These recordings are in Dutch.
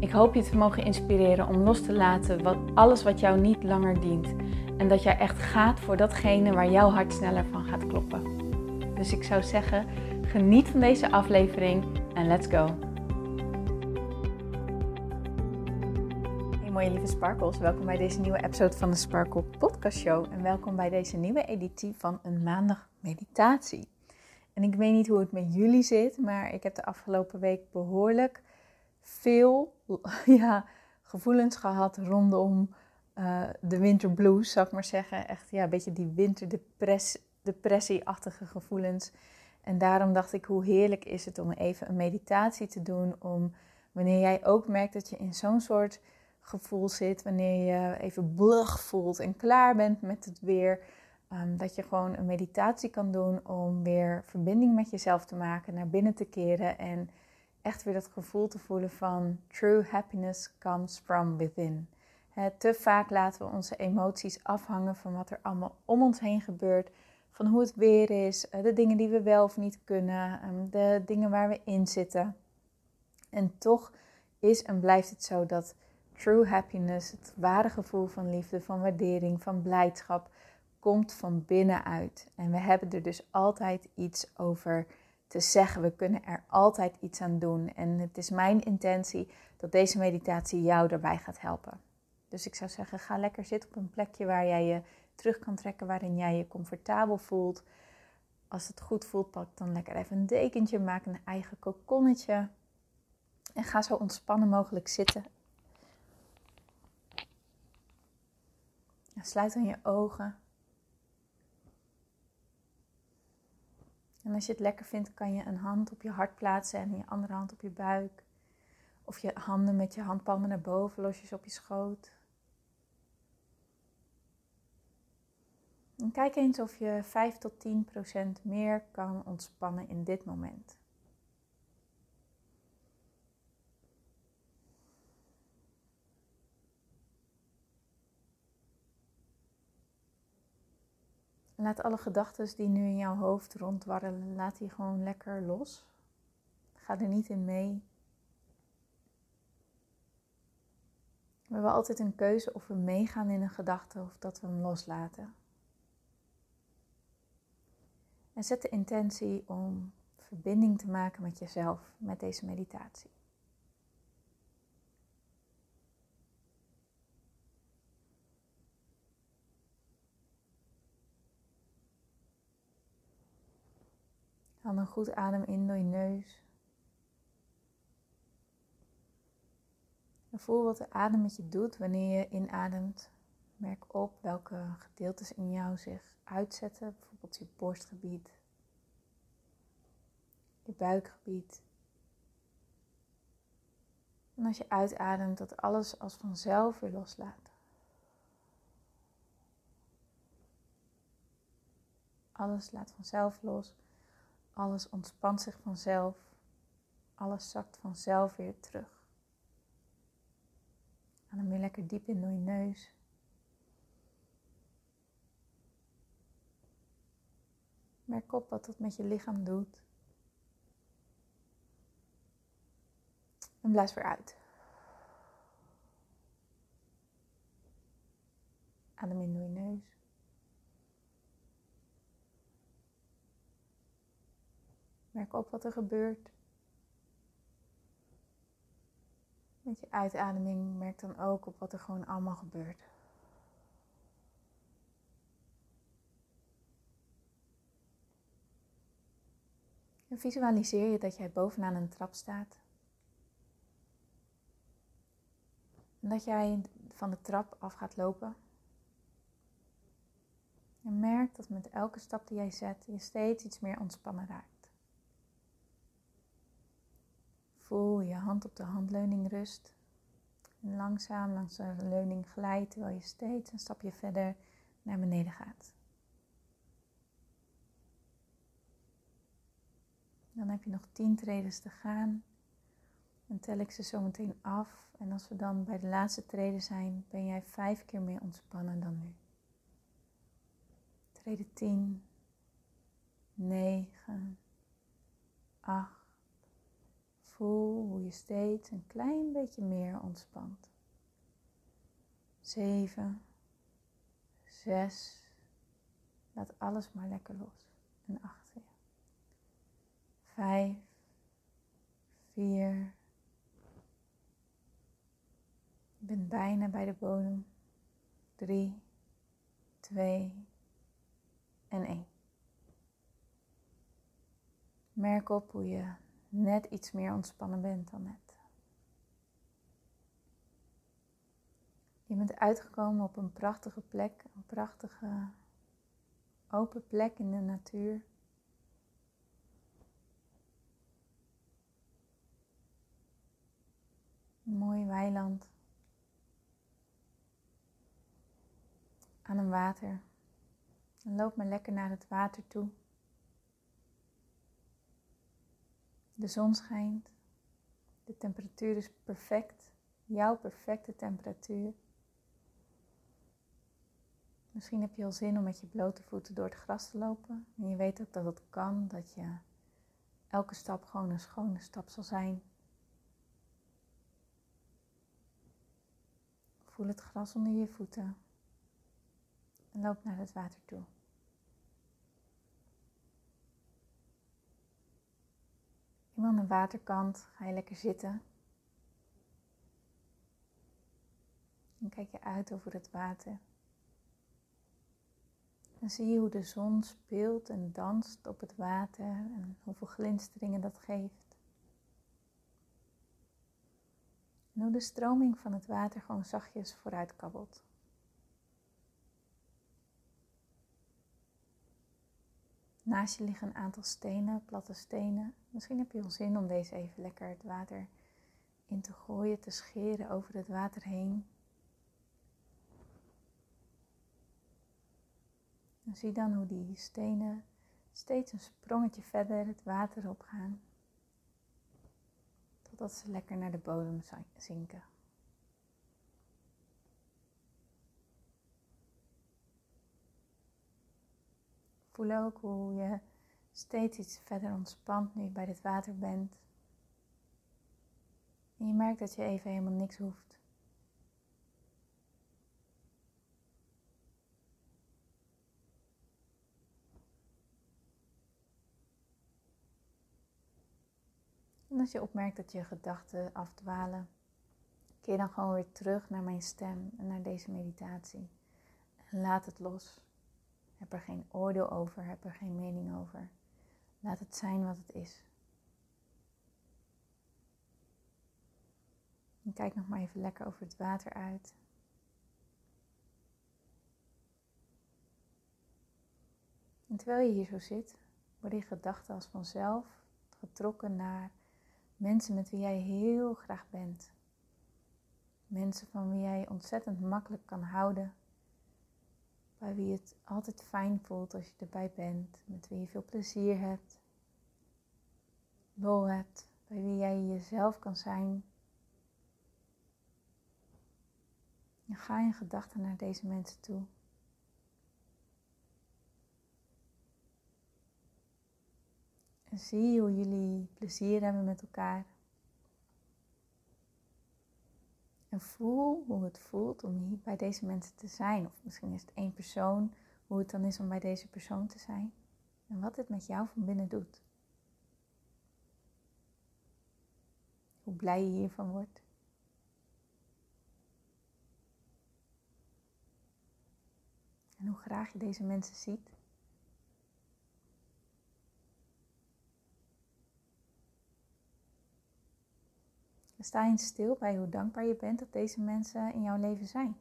Ik hoop je te mogen inspireren om los te laten wat, alles wat jou niet langer dient. En dat jij echt gaat voor datgene waar jouw hart sneller van gaat kloppen. Dus ik zou zeggen, geniet van deze aflevering en let's go. Hey mooie lieve Sparkles, welkom bij deze nieuwe episode van de Sparkle Podcast Show. En welkom bij deze nieuwe editie van een maandag meditatie. En ik weet niet hoe het met jullie zit, maar ik heb de afgelopen week behoorlijk veel ja, gevoelens gehad rondom uh, de winterblues, zou ik maar zeggen. Echt ja, een beetje die winterdepressie-achtige gevoelens. En daarom dacht ik, hoe heerlijk is het om even een meditatie te doen. Om wanneer jij ook merkt dat je in zo'n soort gevoel zit, wanneer je even blug voelt en klaar bent met het weer. Um, dat je gewoon een meditatie kan doen om weer verbinding met jezelf te maken, naar binnen te keren en echt weer dat gevoel te voelen van true happiness comes from within. te vaak laten we onze emoties afhangen van wat er allemaal om ons heen gebeurt. Van hoe het weer is, eh, de dingen die we wel of niet kunnen, ehm, de dingen waar we in zitten. En toch is en blijft het zo dat true happiness, het ware gevoel van liefde, van waardering, van blijdschap, komt van binnenuit. En we hebben er dus altijd iets over te zeggen. We kunnen er altijd iets aan doen. En het is mijn intentie dat deze meditatie jou daarbij gaat helpen. Dus ik zou zeggen, ga lekker zitten op een plekje waar jij je terug kan trekken, waarin jij je comfortabel voelt. Als het goed voelt, pak dan lekker even een dekentje, maak een eigen kokonnetje. En ga zo ontspannen mogelijk zitten. sluit dan je ogen. En als je het lekker vindt, kan je een hand op je hart plaatsen en je andere hand op je buik. Of je handen met je handpalmen naar boven, losjes op je schoot. En kijk eens of je 5 tot 10 procent meer kan ontspannen in dit moment. Laat alle gedachten die nu in jouw hoofd rondwarrelen, laat die gewoon lekker los. Ga er niet in mee. We hebben altijd een keuze of we meegaan in een gedachte of dat we hem loslaten. En zet de intentie om verbinding te maken met jezelf met deze meditatie. Haal een goed adem in door je neus. Voel wat de adem met je doet wanneer je inademt. Merk op welke gedeeltes in jou zich uitzetten, bijvoorbeeld je borstgebied, je buikgebied. En als je uitademt, dat alles als vanzelf weer loslaat. Alles laat vanzelf los. Alles ontspant zich vanzelf. Alles zakt vanzelf weer terug. Adem weer lekker diep in door je neus. Merk op wat dat met je lichaam doet. En blaas weer uit. Adem in door je neus. Merk op wat er gebeurt. Met je uitademing merk dan ook op wat er gewoon allemaal gebeurt. En visualiseer je dat jij bovenaan een trap staat. En dat jij van de trap af gaat lopen. En merk dat met elke stap die jij zet, je steeds iets meer ontspannen raakt. Voel je hand op de handleuning rust. En langzaam langs de leuning glijdt terwijl je steeds een stapje verder naar beneden gaat. Dan heb je nog 10 tredes te gaan. Dan tel ik ze zo meteen af. En als we dan bij de laatste treden zijn, ben jij vijf keer meer ontspannen dan nu. Trede 10, 9, 8. Voel hoe je steeds een klein beetje meer ontspant. 7, 6. Laat alles maar lekker los. En 8 weer. 5, 4. Je bent bijna bij de bodem. 3, 2 en 1. Merk op hoe je net iets meer ontspannen bent dan net. Je bent uitgekomen op een prachtige plek, een prachtige open plek in de natuur. Mooi weiland. Aan een water. En loop maar lekker naar het water toe. De zon schijnt. De temperatuur is perfect. Jouw perfecte temperatuur. Misschien heb je al zin om met je blote voeten door het gras te lopen. En je weet ook dat het kan, dat je elke stap gewoon een schone stap zal zijn. Voel het gras onder je voeten. En loop naar het water toe. Aan de waterkant ga je lekker zitten. En kijk je uit over het water. Dan zie je hoe de zon speelt en danst op het water en hoeveel glinsteringen dat geeft. En hoe de stroming van het water gewoon zachtjes vooruit kabbelt. Naast je liggen een aantal stenen, platte stenen. Misschien heb je wel zin om deze even lekker het water in te gooien, te scheren over het water heen. En zie dan hoe die stenen steeds een sprongetje verder het water op gaan. Totdat ze lekker naar de bodem zinken. Voel ook hoe je steeds iets verder ontspant nu je bij dit water bent. En je merkt dat je even helemaal niks hoeft. En als je opmerkt dat je gedachten afdwalen, keer dan gewoon weer terug naar mijn stem en naar deze meditatie. En laat het los. Heb er geen oordeel over, heb er geen mening over. Laat het zijn wat het is. En kijk nog maar even lekker over het water uit. En terwijl je hier zo zit, worden je gedachten als vanzelf getrokken naar mensen met wie jij heel graag bent. Mensen van wie jij ontzettend makkelijk kan houden bij wie het altijd fijn voelt als je erbij bent, met wie je veel plezier hebt, lol hebt, bij wie jij jezelf kan zijn. En ga in gedachten naar deze mensen toe. En zie hoe jullie plezier hebben met elkaar. En voel hoe het voelt om hier bij deze mensen te zijn. Of misschien is het één persoon, hoe het dan is om bij deze persoon te zijn. En wat het met jou van binnen doet. Hoe blij je hiervan wordt. En hoe graag je deze mensen ziet. Sta je stil bij hoe dankbaar je bent dat deze mensen in jouw leven zijn.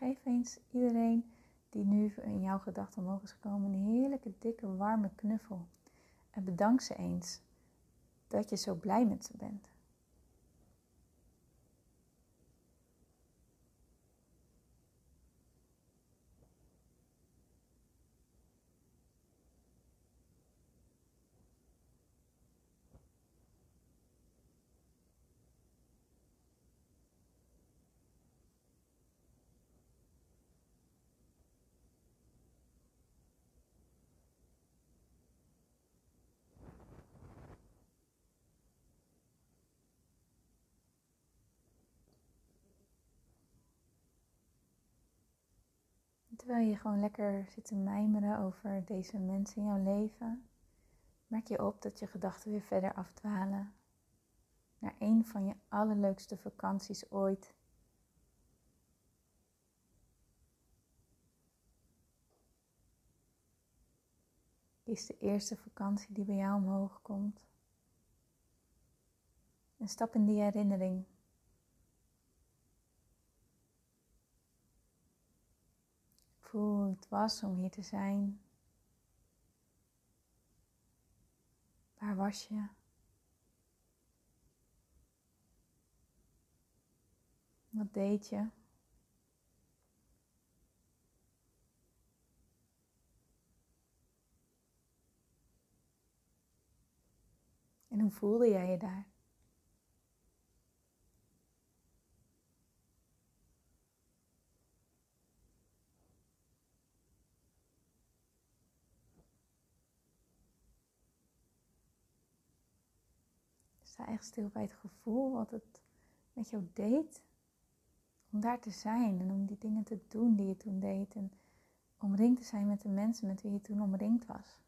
Geef eens iedereen die nu in jouw gedachten omhoog is gekomen een heerlijke, dikke, warme knuffel. En bedank ze eens dat je zo blij met ze bent. Terwijl je gewoon lekker zit te mijmeren over deze mensen in jouw leven, merk je op dat je gedachten weer verder afdwalen naar een van je allerleukste vakanties ooit. Kies de eerste vakantie die bij jou omhoog komt. En stap in die herinnering. Hoe het was om hier te zijn. Waar was je? Wat deed je? En hoe voelde jij je daar? Sta stil bij het gevoel wat het met jou deed om daar te zijn en om die dingen te doen die je toen deed en omringd te zijn met de mensen met wie je toen omringd was.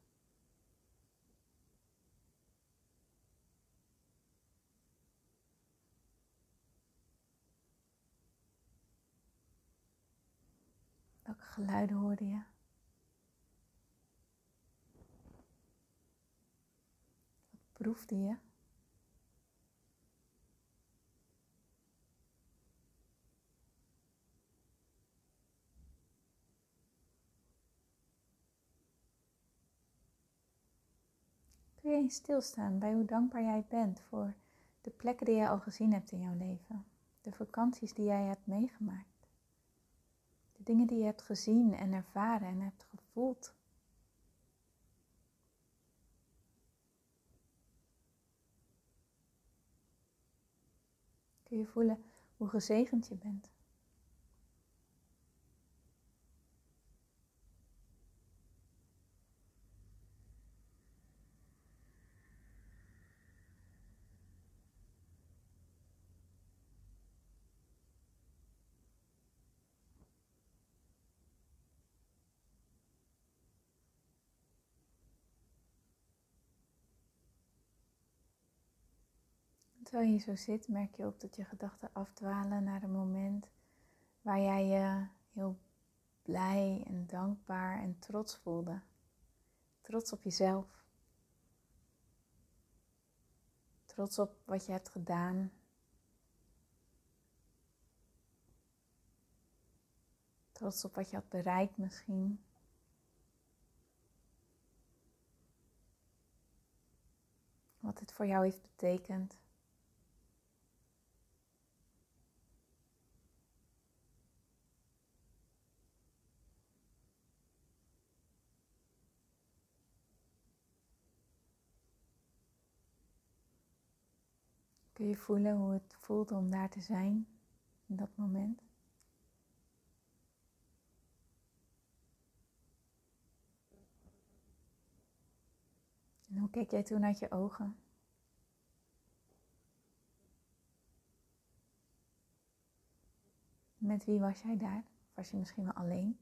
Welke geluiden hoorde je? Wat proefde je? Je eens stilstaan bij hoe dankbaar jij bent voor de plekken die jij al gezien hebt in jouw leven. De vakanties die jij hebt meegemaakt. De dingen die je hebt gezien en ervaren en hebt gevoeld. Kun je voelen hoe gezegend je bent. Terwijl je zo zit, merk je op dat je gedachten afdwalen naar een moment waar jij je heel blij en dankbaar en trots voelde. Trots op jezelf. Trots op wat je hebt gedaan. Trots op wat je had bereikt misschien. Wat het voor jou heeft betekend. Kun je voelen hoe het voelt om daar te zijn in dat moment? En hoe keek jij toen uit je ogen? Met wie was jij daar? Was je misschien wel alleen?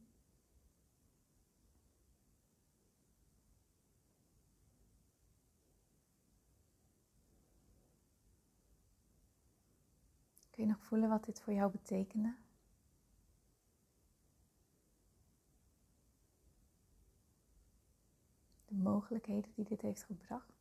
voelen wat dit voor jou betekende? De mogelijkheden die dit heeft gebracht.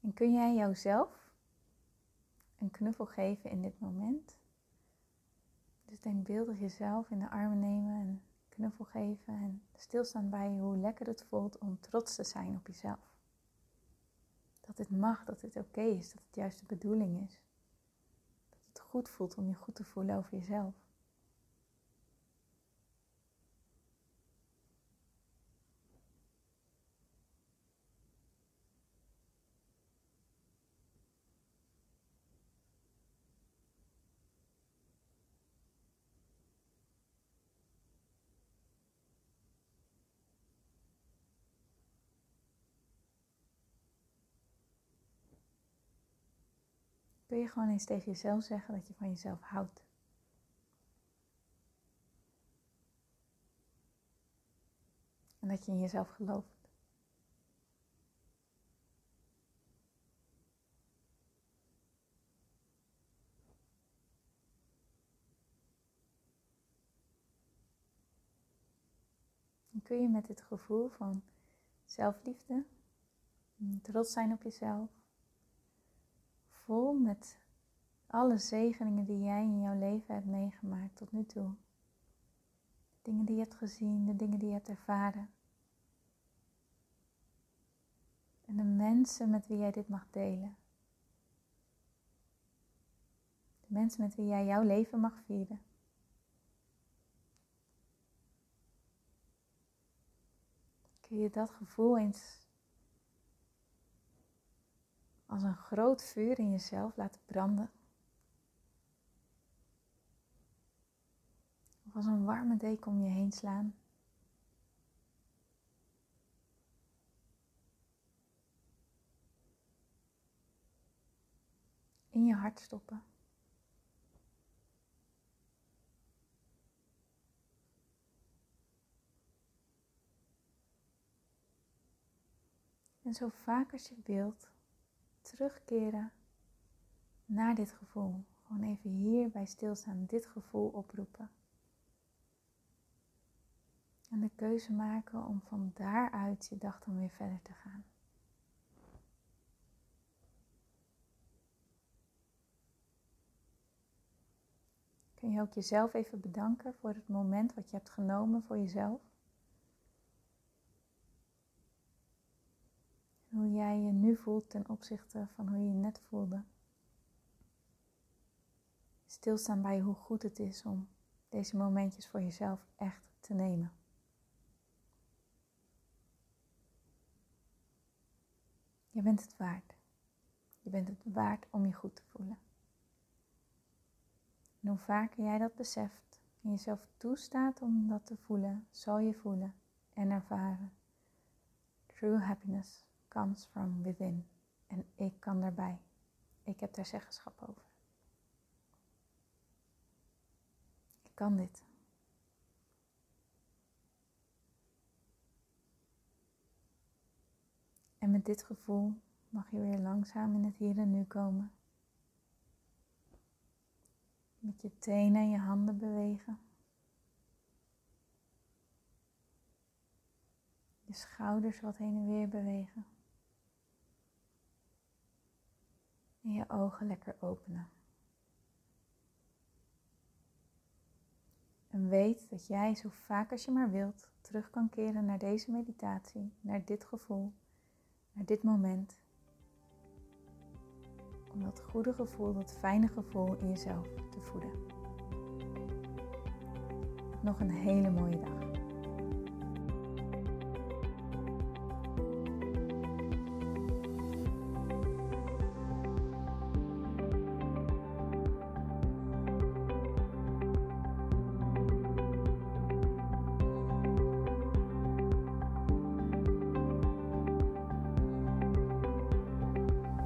En kun jij jouzelf een knuffel geven in dit moment? Dus denk beeldig jezelf in de armen nemen en knuffel geven en stilstaan bij hoe lekker het voelt om trots te zijn op jezelf. Dat het mag, dat het oké is, dat het juist de bedoeling is. Dat het goed voelt om je goed te voelen over jezelf. Kun je gewoon eens tegen jezelf zeggen dat je van jezelf houdt. En dat je in jezelf gelooft. En kun je met dit gevoel van zelfliefde, trots zijn op jezelf, vol met alle zegeningen die jij in jouw leven hebt meegemaakt tot nu toe. Dingen die je hebt gezien, de dingen die je hebt ervaren. En de mensen met wie jij dit mag delen. De mensen met wie jij jouw leven mag vieren. Kun je dat gevoel eens als een groot vuur in jezelf laten branden. Of als een warme deken om je heen slaan. In je hart stoppen. En zo vaak als je wilt, terugkeren naar dit gevoel. Gewoon even hier bij stilstaan, dit gevoel oproepen. En de keuze maken om van daaruit je dag dan weer verder te gaan. Kun je ook jezelf even bedanken voor het moment wat je hebt genomen voor jezelf? Hoe jij je nu voelt ten opzichte van hoe je je net voelde. Stilstaan bij hoe goed het is om deze momentjes voor jezelf echt te nemen. Je bent het waard. Je bent het waard om je goed te voelen. En hoe vaker jij dat beseft en jezelf toestaat om dat te voelen, zal je voelen en ervaren. True happiness comes from within. En ik kan daarbij. Ik heb daar zeggenschap over. Ik kan dit. En met dit gevoel mag je weer langzaam in het hier en nu komen. Met je tenen en je handen bewegen. Je schouders wat heen en weer bewegen. En je ogen lekker openen. En weet dat jij zo vaak als je maar wilt terug kan keren naar deze meditatie, naar dit gevoel, naar dit moment. Om dat goede gevoel, dat fijne gevoel in jezelf te voeden. Nog een hele mooie dag.